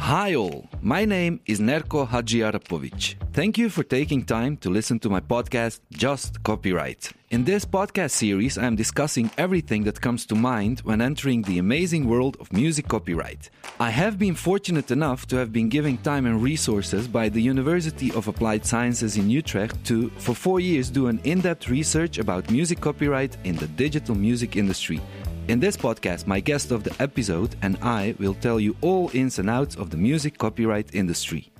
Hi all, my name is Nerko Hadjiarapovic. Thank you for taking time to listen to my podcast, Just Copyright. In this podcast series, I am discussing everything that comes to mind when entering the amazing world of music copyright. I have been fortunate enough to have been given time and resources by the University of Applied Sciences in Utrecht to, for four years, do an in depth research about music copyright in the digital music industry. In this podcast, my guest of the episode and I will tell you all ins and outs of the music copyright industry.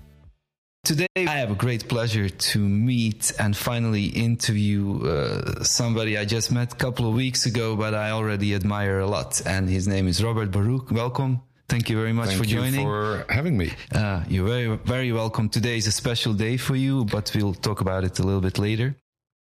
Today, I have a great pleasure to meet and finally interview uh, somebody I just met a couple of weeks ago, but I already admire a lot. And his name is Robbert Baruch. Welcome. Thank you very much Thank for joining. for having me. Uh, you're very, very welcome. Today is a special day for you, but we'll talk about it a little bit later.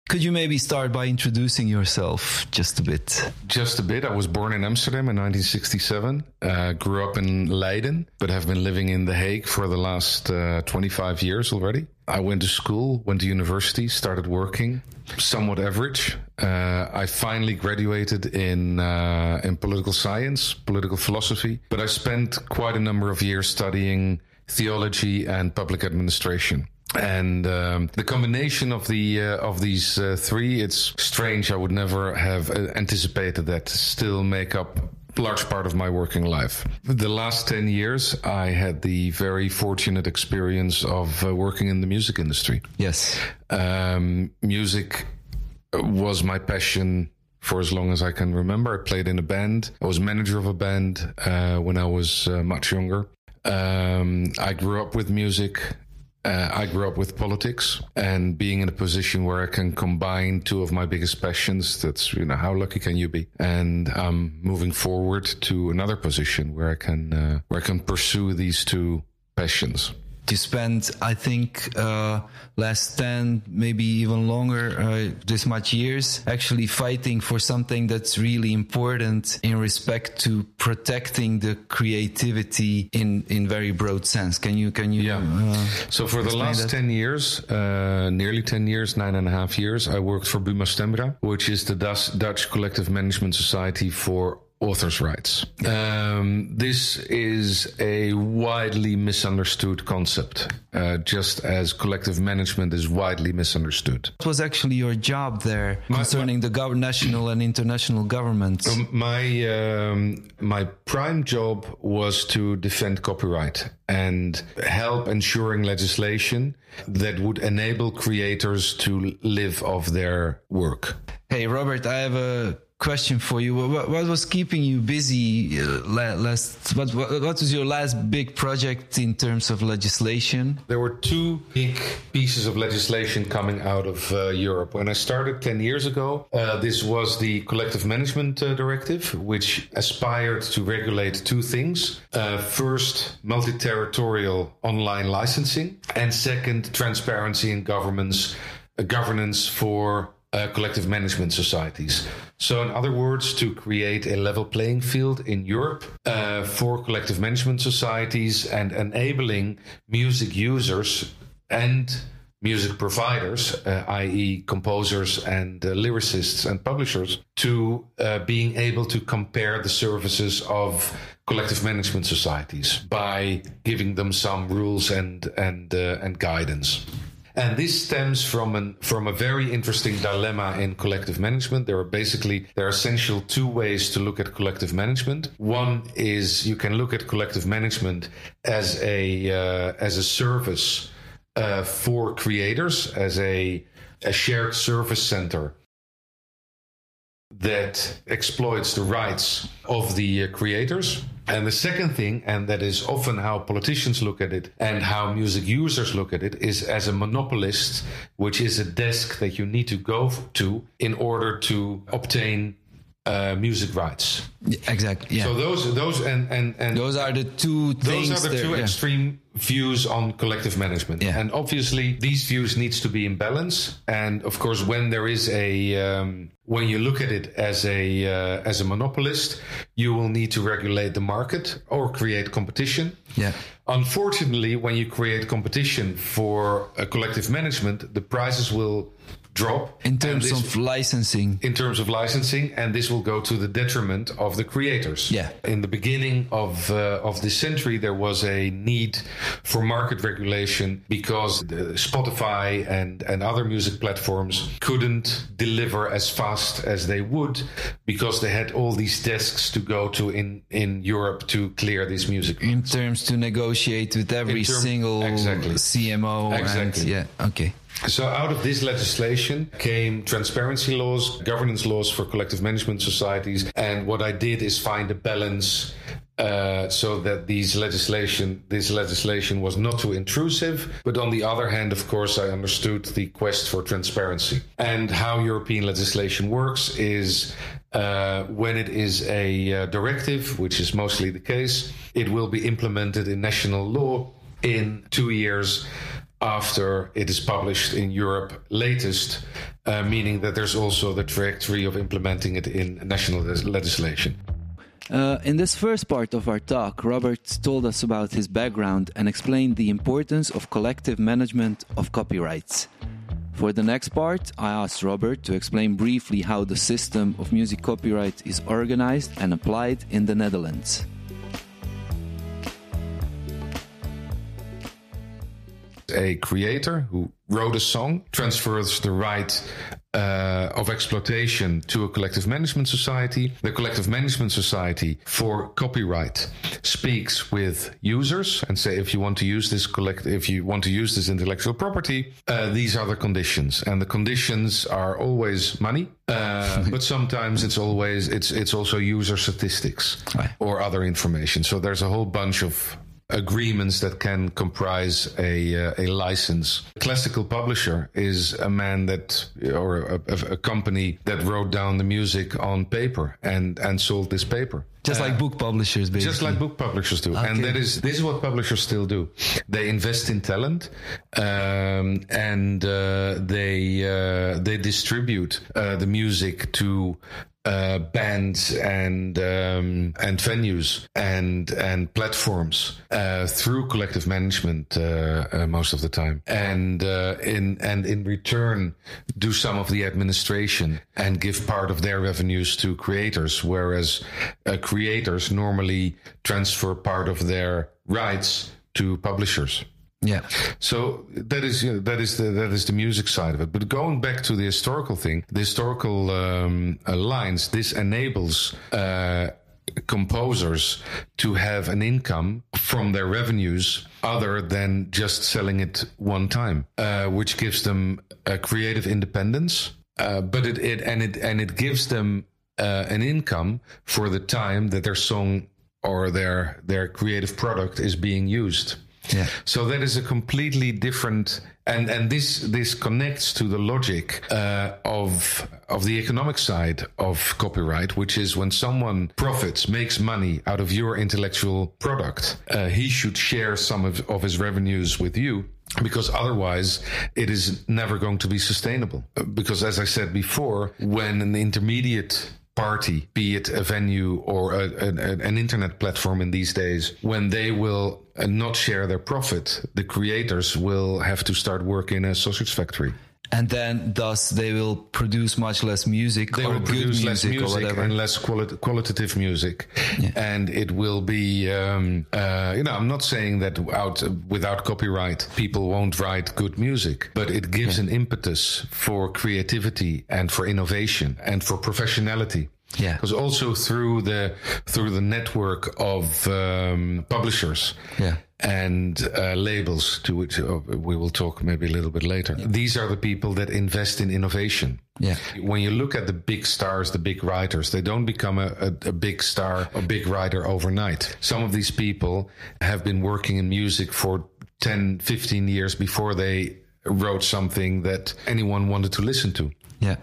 Could you maybe start by introducing yourself just a bit? Just a bit. I was born in Amsterdam in 1967. Uh, grew up in Leiden, but have been living in The Hague for the last uh, 25 years already. I went to school, went to university, started working. Somewhat average. Uh, I finally graduated in uh, in political science, political philosophy, but I spent quite a number of years studying theology and public administration. And um, the combination of the uh, of these uh, three, it's strange. I would never have uh, anticipated that. Still make up large part of my working life. The last ten years, I had the very fortunate experience of uh, working in the music industry. Yes. Um, music was my passion for as long as I can remember. I played in a band. I was manager of a band uh, when I was uh, much younger. Um, I grew up with music. Uh, I grew up with politics and being in a position where I can combine two of my biggest passions. That's, you know, how lucky can you be? And I'm moving forward to another position where I can, uh, where I can pursue these two passions. You spend, I think, uh, last 10, maybe even longer, uh, this much years actually fighting for something that's really important in respect to protecting the creativity in, in very broad sense. Can you, can you, Yeah. uh, So for the last that? 10 years, uh, nearly 10 years, nine and a half years, I worked for Buma Stemra, which is the Dutch, Dutch Collective Management Society for authors' rights. Um, this is a widely misunderstood concept, uh, just as collective management is widely misunderstood. what was actually your job there concerning the gov- national and international governments? My um, my prime job was to defend copyright and help ensuring legislation that would enable creators to live off their work. Hey, Robbert, I have a question for you. What, what was keeping you busy uh, last? What, what, what was your last big project in terms of legislation? There were two big pieces of legislation coming out of uh, Europe. When I started 10 years ago, uh, this was the Collective Management uh, Directive, which aspired to regulate two things. Uh, first, multi territorial online licensing, and second, transparency in governments, uh, governance for uh, collective management societies. So, in other words, to create a level playing field in Europe uh, for collective management societies and enabling music users and music providers, uh, i.e., composers and uh, lyricists and publishers, to uh, being able to compare the services of collective management societies by giving them some rules and and uh, and guidance. And this stems from an from a very interesting dilemma in collective management. There are basically there are essential two ways to look at collective management. One is you can look at collective management as a uh, as a service uh, for creators, as a a shared service center that exploits the rights of the uh, creators. And the second thing, and that is often how politicians look at it and how music users look at it, is as a monopolist, which is a desk that you need to go to in order to obtain uh, music rights. Exactly. Yeah. So those, those, and and and those are the two those are the there, two yeah. extreme views on collective management Yeah. and obviously these views needs to be in balance and of course when there is a um, when you look at it as a uh, as a monopolist you will need to regulate the market or create competition Yeah. unfortunately when you create competition for a collective management the prices will drop In terms this- of licensing. in terms of licensing, and this will go to the detriment of the creators. Yeah. In the beginning of uh, of this century, there was a need for market regulation because the Spotify and and other music platforms couldn't deliver as fast as they would because they had all these desks to go to in in Europe to clear this music. in terms to negotiate with every term- single Exactly. CMO and Exactly. yeah okay So out of this legislation came transparency laws, governance laws for collective management societies, and what I did is find a balance uh, so that these legislation, this legislation was not too intrusive, but on the other hand, of course, I understood the quest for transparency and how European legislation works is. Uh, when it is a uh, directive, which is mostly the case, it will be implemented in national law in two years after it is published in Europe latest, uh, meaning that there's also the trajectory of implementing it in national legislation. Uh, in this first part of our talk, Robbert told us about his background and explained the importance of collective management of copyrights. For the next part, I asked Robbert to explain briefly how the system of music copyright is organized and applied in the Netherlands. A creator who wrote a song transfers the right uh, of exploitation to a collective management society. The collective management society for copyright speaks with users and say if you want to use this collect if you want to use this intellectual property, uh, these are the conditions, and the conditions are always money. Uh, but sometimes it's always it's it's also user statistics Right. or other information. So there's a whole bunch of agreements that can comprise a uh, a license. Classical publisher is a man that or a, a, a company that wrote down the music on paper and and sold this paper. Just like book publishers, basically. Just like book publishers do, and that is this is what publishers still do. They invest in talent, um, and uh, they uh, they distribute uh, the music to uh, bands and um, and venues and and platforms uh, through collective management uh, uh, most of the time, and uh, in and in return do some of the administration and give part of their revenues to creators, whereas uh, creators normally transfer part of their rights to publishers. Yeah. So that is you know, that is the that is the music side of it. But going back to the historical thing, the historical um, uh, lines, this enables. Uh, composers to have an income from their revenues other than just selling it one time uh, which gives them a creative independence uh, but it, it and it and it gives them uh, an income for the time that their song or their their creative product is being used Yeah. so that is a completely different, and and this this connects to the logic uh, of of the economic side of copyright, which is when someone profits, makes money out of your intellectual product, uh, he should share some of, of his revenues with you. Because otherwise, it is never going to be sustainable. Uh, Because, as I said before, when an intermediate party, be it a venue or a, an, internet platform in these days, when they will uh, not share their profit, the creators will have to start work in a sausage factory. And then, thus, they will produce much less music They or will good produce music, less or music whatever. and less quali- qualitative music, and it will be. Um, uh, you know, I'm not saying that out without copyright, people won't write good music, but it gives an impetus for creativity and for innovation and for professionality. Yeah. because also through the through the network of um, publishers, Yeah. And uh, labels to which uh, we will talk maybe a little bit later. These are the people that invest in innovation. Yeah. When you look at the big stars, the big writers, they don't become a, a, a big star, a big writer overnight. Some of these people have been working in music for 10, 15 years before they wrote something that anyone wanted to listen to. yeah.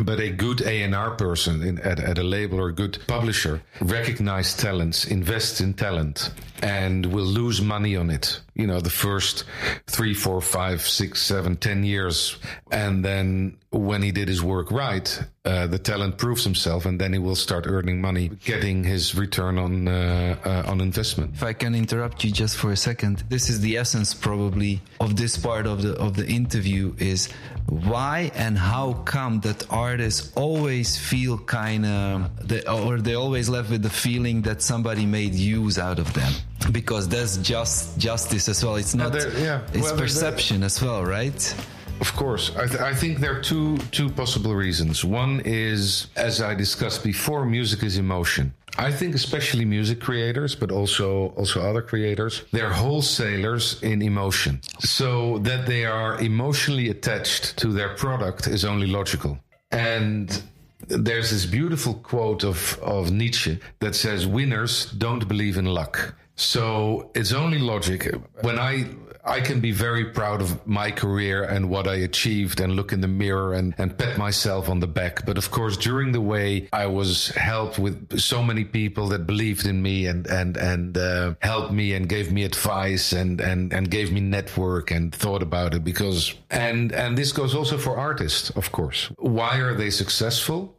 But a good A&R person in, at, at a label or a good publisher recognize talents, invests in talent, and will lose money on it. You know, the first three, four, five, six, seven, ten years, and then when he did his work right, uh, the talent proves himself, and then he will start earning money, getting his return on uh, uh, on investment. If I can interrupt you just for a second, this is the essence probably of this part of the of the interview is why and how come that artists always feel kind of or they always left with the feeling that somebody made use out of them because that's just justice as well. It's not. yeah. It's well, perception as well, right? Of course, I, th- I, think there are two two possible reasons. One is, as I discussed before, music is emotion. I think especially music creators, but also also other creators, they're wholesalers in emotion. So that they are emotionally attached to their product is only logical. And there's this beautiful quote of, of Nietzsche that says, Winners don't believe in luck. So it's only logic. When I I can be very proud of my career and what I achieved and look in the mirror and, and pat myself on the back. But of course, during the way, I was helped with so many people that believed in me and, and, and, uh, helped me and gave me advice and, and, and gave me network and thought about it because, and, and this goes also for artists, of course. Why are they successful?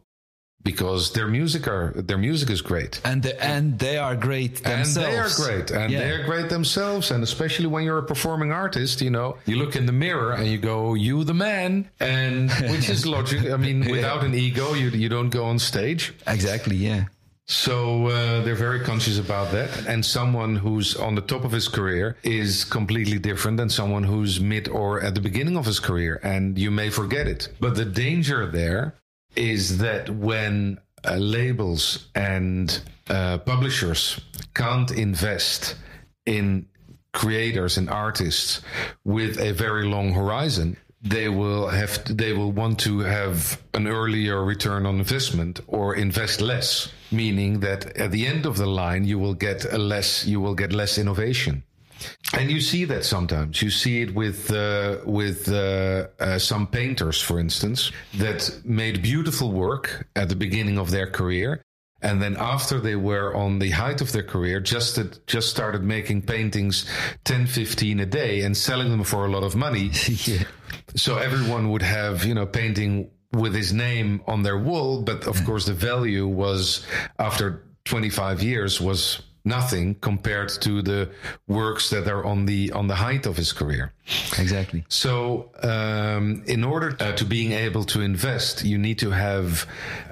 Because their music are their music is great and the, and they are great themselves. and they are great and yeah. they are great themselves and especially when you're a performing artist you know you look in the mirror and you go you the man and which is logic i mean without an ego you you don't go on stage exactly yeah so uh, they're very conscious about that. And someone who's on the top of his career is completely different than someone who's mid or at the beginning of his career. And you may forget it. But the danger there is that when uh, labels and uh, publishers can't invest in creators and artists with a very long horizon, they will have to, they will want to have an earlier return on investment or invest less meaning that at the end of the line you will get a less you will get less innovation and you see that sometimes. You see it with uh, with uh, uh, some painters, for instance, that made beautiful work at the beginning of their career, and then after they were on the height of their career, just just started making paintings 10, 15 a day and selling them for a lot of money. yeah. So everyone would have you know painting with his name on their wall, but of course the value was after 25 years was nothing compared to the works that are on the on the height of his career. Exactly. So um, in order uh, to being able to invest you need to have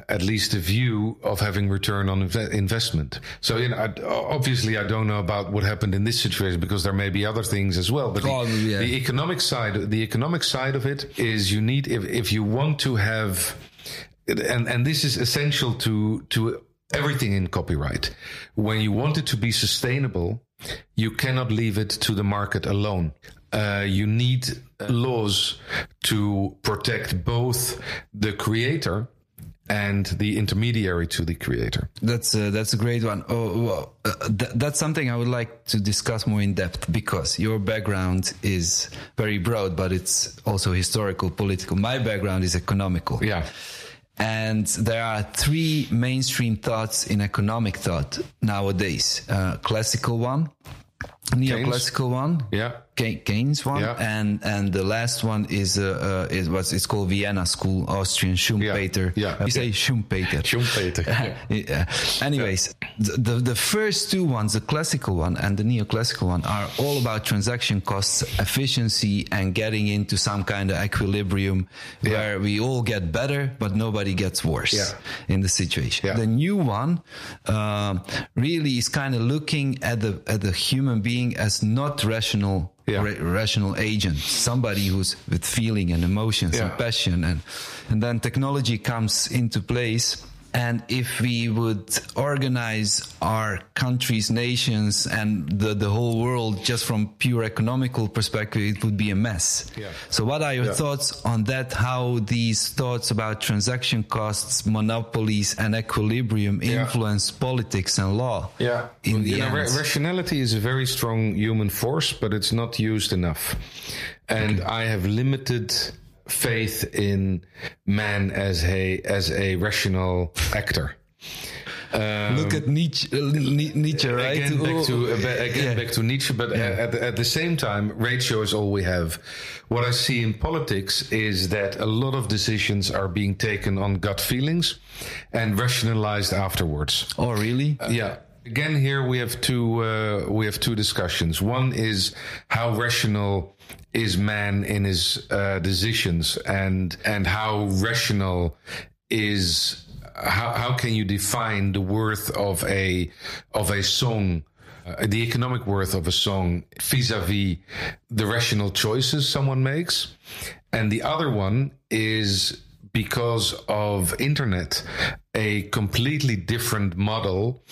at least a view of having return on inv- investment. So you know I, obviously i don't know about what happened in this situation because there may be other things as well but oh, the, yeah. the economic side the economic side of it is you need if, if you want to have and and this is essential to to everything in copyright. When you want it to be sustainable, you cannot leave it to the market alone. Uh, you need laws to protect both the creator and the intermediary to the creator. That's a, that's a great one. Oh, well, uh, th- that's something I would like to discuss more in depth because your background is very broad, but it's also historical, political. My background is economical. Yeah. And there are three mainstream thoughts in economic thought nowadays. Uh, classical one, neoclassical one, yeah, Keynes one, yeah. and and the last one is uh, uh is what's it's called Vienna School, Austrian Schumpeter. Yeah, yeah. you say Schumpeter. Schumpeter. yeah. Anyways. The, the first two ones, the classical one and the neoclassical one, are all about transaction costs, efficiency, and getting into some kind of equilibrium where we all get better, but nobody gets worse in the situation. The new one um, really is kind of looking at the at the human being as not rational yeah. ra- rational agent, somebody who's with feeling and emotions yeah. and passion, and and then technology comes into place and if we would organize our countries, nations, and the, the whole world just from pure economical perspective, it would be a mess. Yeah. So what are your yeah. thoughts on that? How these thoughts about transaction costs, monopolies, and equilibrium yeah. influence politics and law? Yeah. In the know, rationality is a very strong human force, but it's not used enough. And okay. I have limited faith in man as a as a rational actor. Look at Nietzsche, uh, Nietzsche right? Again, back to, uh, again yeah. back to Nietzsche, but Yeah. at, the- at the same time, ratio is all we have. What I see in politics is that a lot of decisions are being taken on gut feelings and rationalized afterwards. Oh, really? Yeah. Again, here we have two uh, we have two discussions. One is how rational is man in his uh, decisions, and and how rational is how how can you define the worth of a of a song. Uh, the economic worth of a song vis-a-vis the rational choices someone makes and the other one is because of internet a completely different model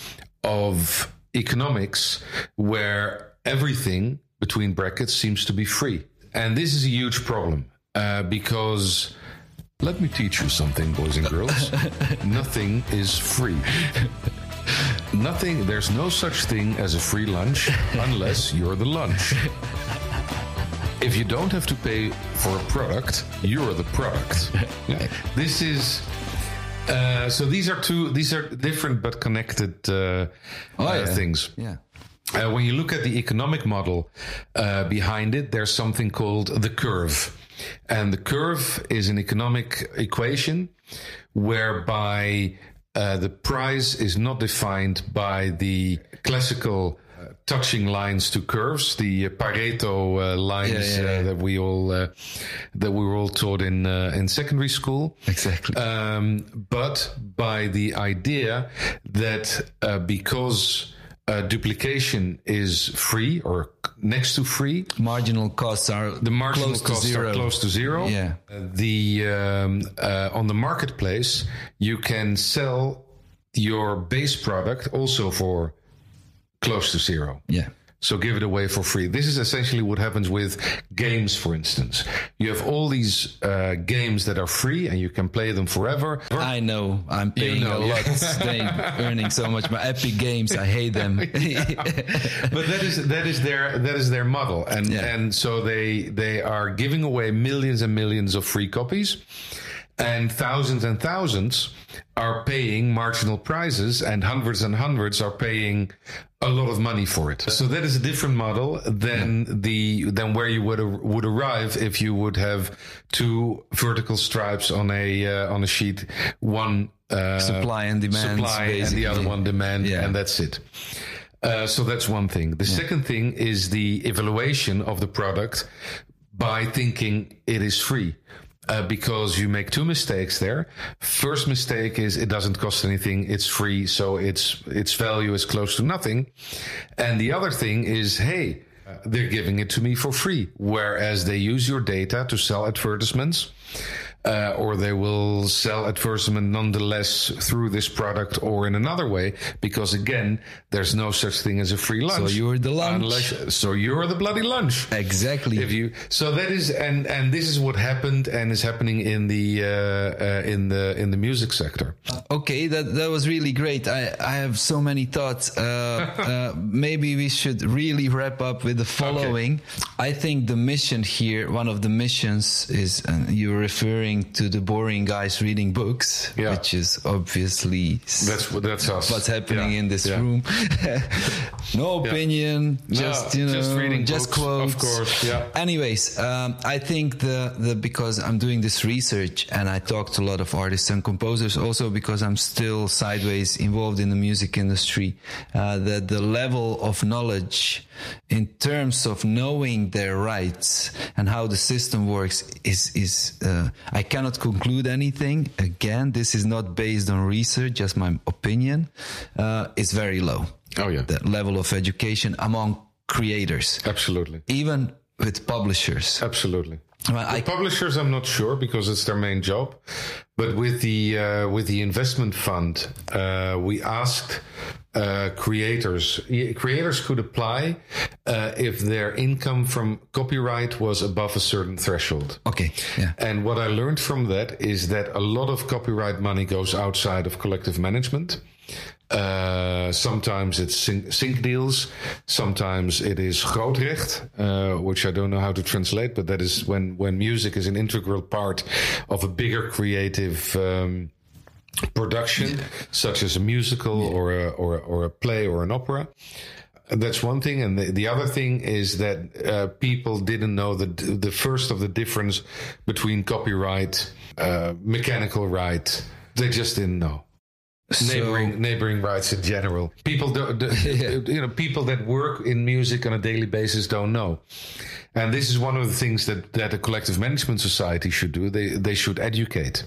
of economics where everything between brackets seems to be free and this is a huge problem uh, because let me teach you something boys and girls nothing is free Nothing, there's no such thing as a free lunch unless you're the lunch. If you don't have to pay for a product, you're the product. Yeah. This is. Uh, so these are two. These are different but connected uh, Oh, uh, yeah. things. Yeah. Uh, when you look at the economic model uh, behind it, there's something called the curve. And the curve is an economic equation whereby uh, the price is not defined by the classical uh, touching lines to curves, the uh, Pareto uh, lines Yeah, yeah, yeah. Uh, that we all uh, that we were all taught in uh, in secondary school Exactly. um, but by the idea that uh, because uh, duplication is free or next to free, marginal costs are the marginal close to costs zero. are close to zero. Yeah. Uh, the um, uh, on the marketplace, you can sell your base product also for close to zero. Yeah. So give it away for free. This is essentially what happens with games, for instance. You have all these uh, games that are free and you can play them forever. I know. I'm paying know, a yeah. lot. They earning so much. My Epic Games, I hate them. but that is that is their that is their model, and Yeah. and so they they are giving away millions and millions of free copies, and thousands and thousands are paying marginal prices, and hundreds and hundreds are paying a lot of money for it. So that is a different model than the than where you would would arrive if you would have two vertical stripes on a uh, on a sheet, one uh, Supply and demand, supply, and the other one demand, Yeah. and that's it. Uh, so that's one thing. The second thing is the evaluation of the product by thinking it is free. Uh, because you make two mistakes there. First mistake is it doesn't cost anything; it's free, so its its value is close to nothing. And the other thing is, hey, they're giving it to me for free, whereas they use your data to sell advertisements. Uh, or they will sell advertisement nonetheless through this product or in another way, because again, there's no such thing as a free lunch. So you're the lunch. Unless, so you're the bloody lunch. exactly. If you so that is and and this is what happened and is happening in the uh, uh, in the in the music sector. Okay, that that was really great. I I have so many thoughts. Uh, uh, maybe we should really wrap up with the following. I think the mission here, one of the missions, is uh, you're referring to the boring guys reading books, Yeah. which is obviously That's what that's us. what's happening Yeah, in this room. no opinion, just you know, just reading just books, quotes. of course, yeah. Anyways, um, I think the the because I'm doing this research and I talk to a lot of artists and composers, also because I'm still sideways involved in the music industry, uh, that the level of knowledge in terms of knowing their rights and how the system works is is uh, I cannot conclude anything. Again, this is not based on research, just my opinion. Uh, is very low. Oh yeah, The level of education among creators, absolutely, even with publishers. absolutely. Well, I, publishers, I'm not sure because it's their main job. But with the uh, with the investment fund, uh, we asked uh, creators. Creators could apply uh, if their income from copyright was above a certain threshold. okay, yeah. And what I learned from that is that a lot of copyright money goes outside of collective management. Uh, sometimes it's sync, sync deals. Sometimes it is grootrecht, uh, which I don't know how to translate, but that is when, when music is an integral part of a bigger creative, um, production, such as a musical or a or a, or a play or an opera. That's one thing, and the, the other thing is that uh, people didn't know the the first of the difference between copyright, uh, mechanical right. They just didn't know neighboring neighboring rights in general. People do, do yeah. you know people that work in music on a daily basis don't know. And this is one of the things that that a collective management society should do. They they should educate.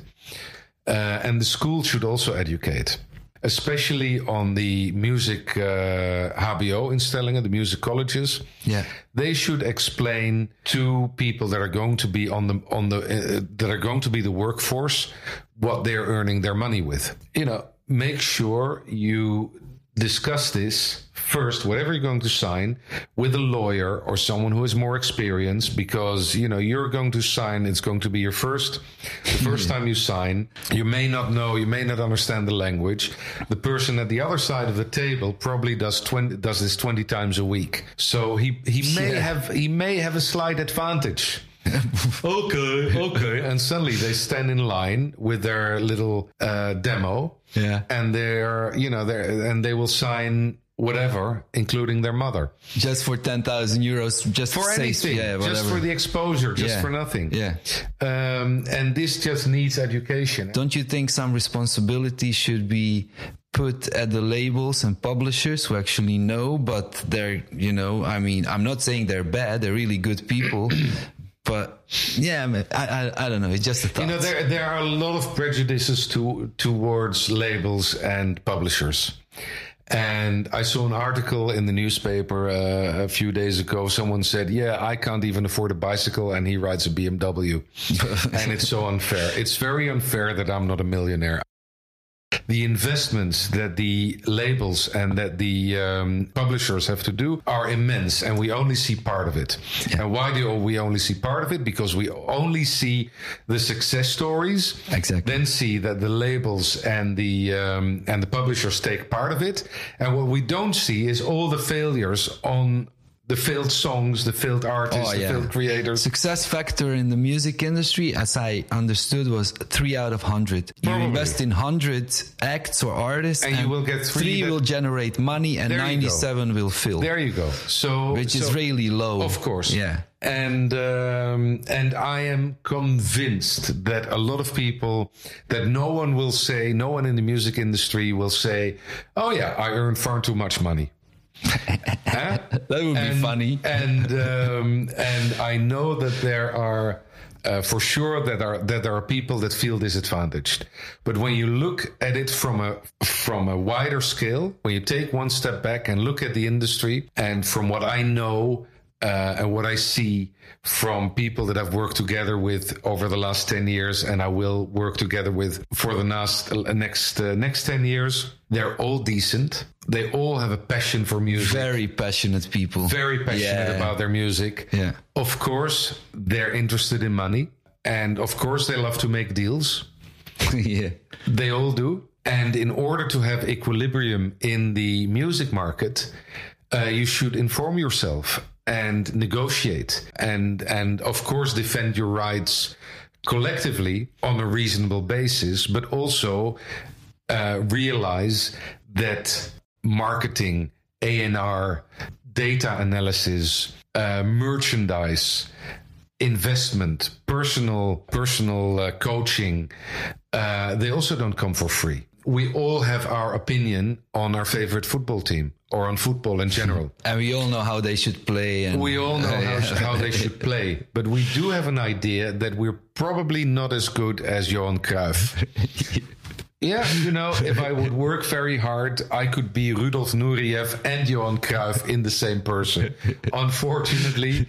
Uh, and the school should also educate, especially on the music uh, HBO instellingen, the music colleges. Yeah, they should explain to people that are going to be on the on the uh, that are going to be the workforce what they're earning their money with. You know, make sure you discuss this first whatever you're going to sign with a lawyer or someone who is more experienced because you know you're going to sign it's going to be your first the first time you sign you may not know you may not understand the language the person at the other side of the table probably does 20 does this 20 times a week so he he may yeah. have he may have a slight advantage okay, okay. And suddenly they stand in line with their little uh, demo. Yeah. And they're, you know, they're, and they will sign whatever, including their mother. Just for 10,000 euros, just for anything, yeah, just for the exposure, just yeah. for nothing. Yeah. Um, and this just needs education. Don't you think some responsibility should be put at the labels and publishers who actually know, but they're, you know, I mean, I'm not saying they're bad, they're really good people, but yeah, I, I, I don't know. It's just a thought. You know, there there are a lot of prejudices to towards labels and publishers. And I saw an article in the newspaper uh, a few days ago. Someone said, "Yeah, I can't even afford a bicycle, and he rides a BMW," and it's so unfair. It's very unfair that I'm not a millionaire the investments that the labels and that the um, publishers have to do are immense, and we only see part of it. Yeah. And why do we only see part of it? Because we only see the success stories, exactly. then see that the labels and the um, and the publishers take part of it, and what we don't see is all the failures on the failed songs, the failed artists, oh, yeah. the failed creators. Success factor in the music industry, as I understood, was three out of hundred. You invest in hundred acts or artists, and, and, you will get three. three will generate money, and ninety-seven will fill. There you go. So, which so, is really low, of course. Yeah. And um, and I am convinced that a lot of people that no one will say, no one in the music industry will say, "Oh yeah, I earned far too much money." that would and, be funny. and um, and I know that there are. Uh, for sure that are that there are people that feel disadvantaged but when you look at it from a from a wider scale when you take one step back and look at the industry and from what i know uh, and what I see from people that I've worked together with over the last 10 years and I will work together with for the next, uh, next, uh, next 10 years, they're all decent. They all have a passion for music. Very passionate people. Very passionate yeah. about their music. Yeah. Of course, they're interested in money. And of course, they love to make deals. yeah. They all do. And in order to have equilibrium in the music market, uh, you should inform yourself and negotiate and and of course defend your rights collectively on a reasonable basis, but also uh, realize that marketing, A&R, data analysis, uh, merchandise, investment, personal personal uh, coaching, uh, they also don't come for free. We all have our opinion on our favorite football team or on football in general. And we all know how they should play. And, we all know uh, how, how, they should play. But we do have an idea that we're probably not as good as Johan Cruyff. yeah, you know, if I would work very hard, I could be Rudolf Nureyev and Johan Cruyff in the same person. Unfortunately,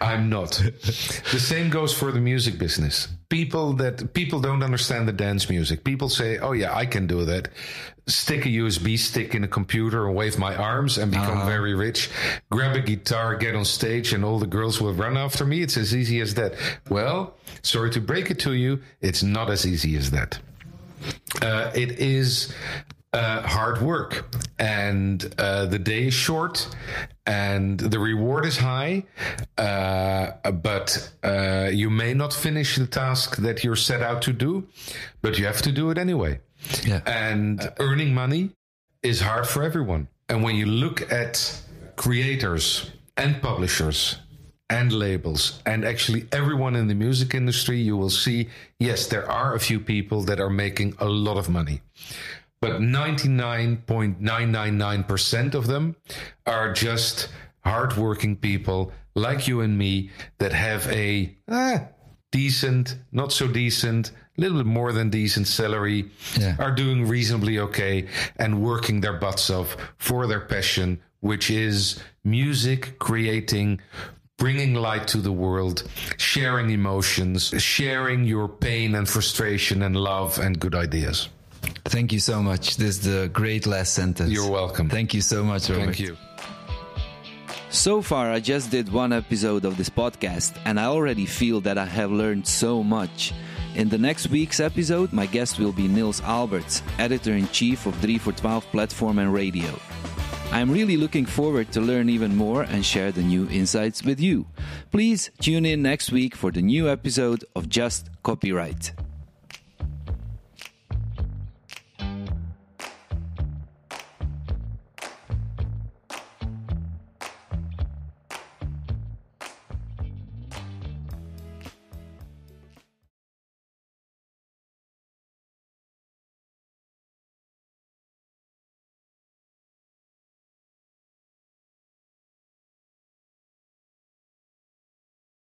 I'm not. the same goes for the music business. People that people don't understand the dance music. People say, "Oh yeah, I can do that." Stick a USB stick in a computer and wave my arms and become uh-huh. very rich. Grab a guitar, get on stage, and all the girls will run after me. It's as easy as that. Well, sorry to break it to you, it's not as easy as that. Uh, it is uh, hard work and uh, the day is short and the reward is high uh, but uh, you may not finish the task that you're set out to do but you have to do it anyway Yeah. And earning money is hard for everyone. And when you look at creators and publishers and labels and actually everyone in the music industry, you will see yes, there are a few people that are making a lot of money. But 99.999% of them are just hardworking people like you and me that have a ah, decent, not so decent, a little bit more than decent salary, Yeah. are doing reasonably okay and working their butts off for their passion, which is music, creating, bringing light to the world, sharing emotions, sharing your pain and frustration and love and good ideas. Thank you so much. This is the great last sentence. You're welcome. Thank you so much, Robbert. Thank you. So far, I just did one episode of this podcast, and I already feel that I have learned so much. In the next week's episode, my guest will be Nils Alberts, editor in chief of 3 for 12 platform and radio. I'm really looking forward to learn even more and share the new insights with you. Please tune in next week for the new episode of Just Copyright.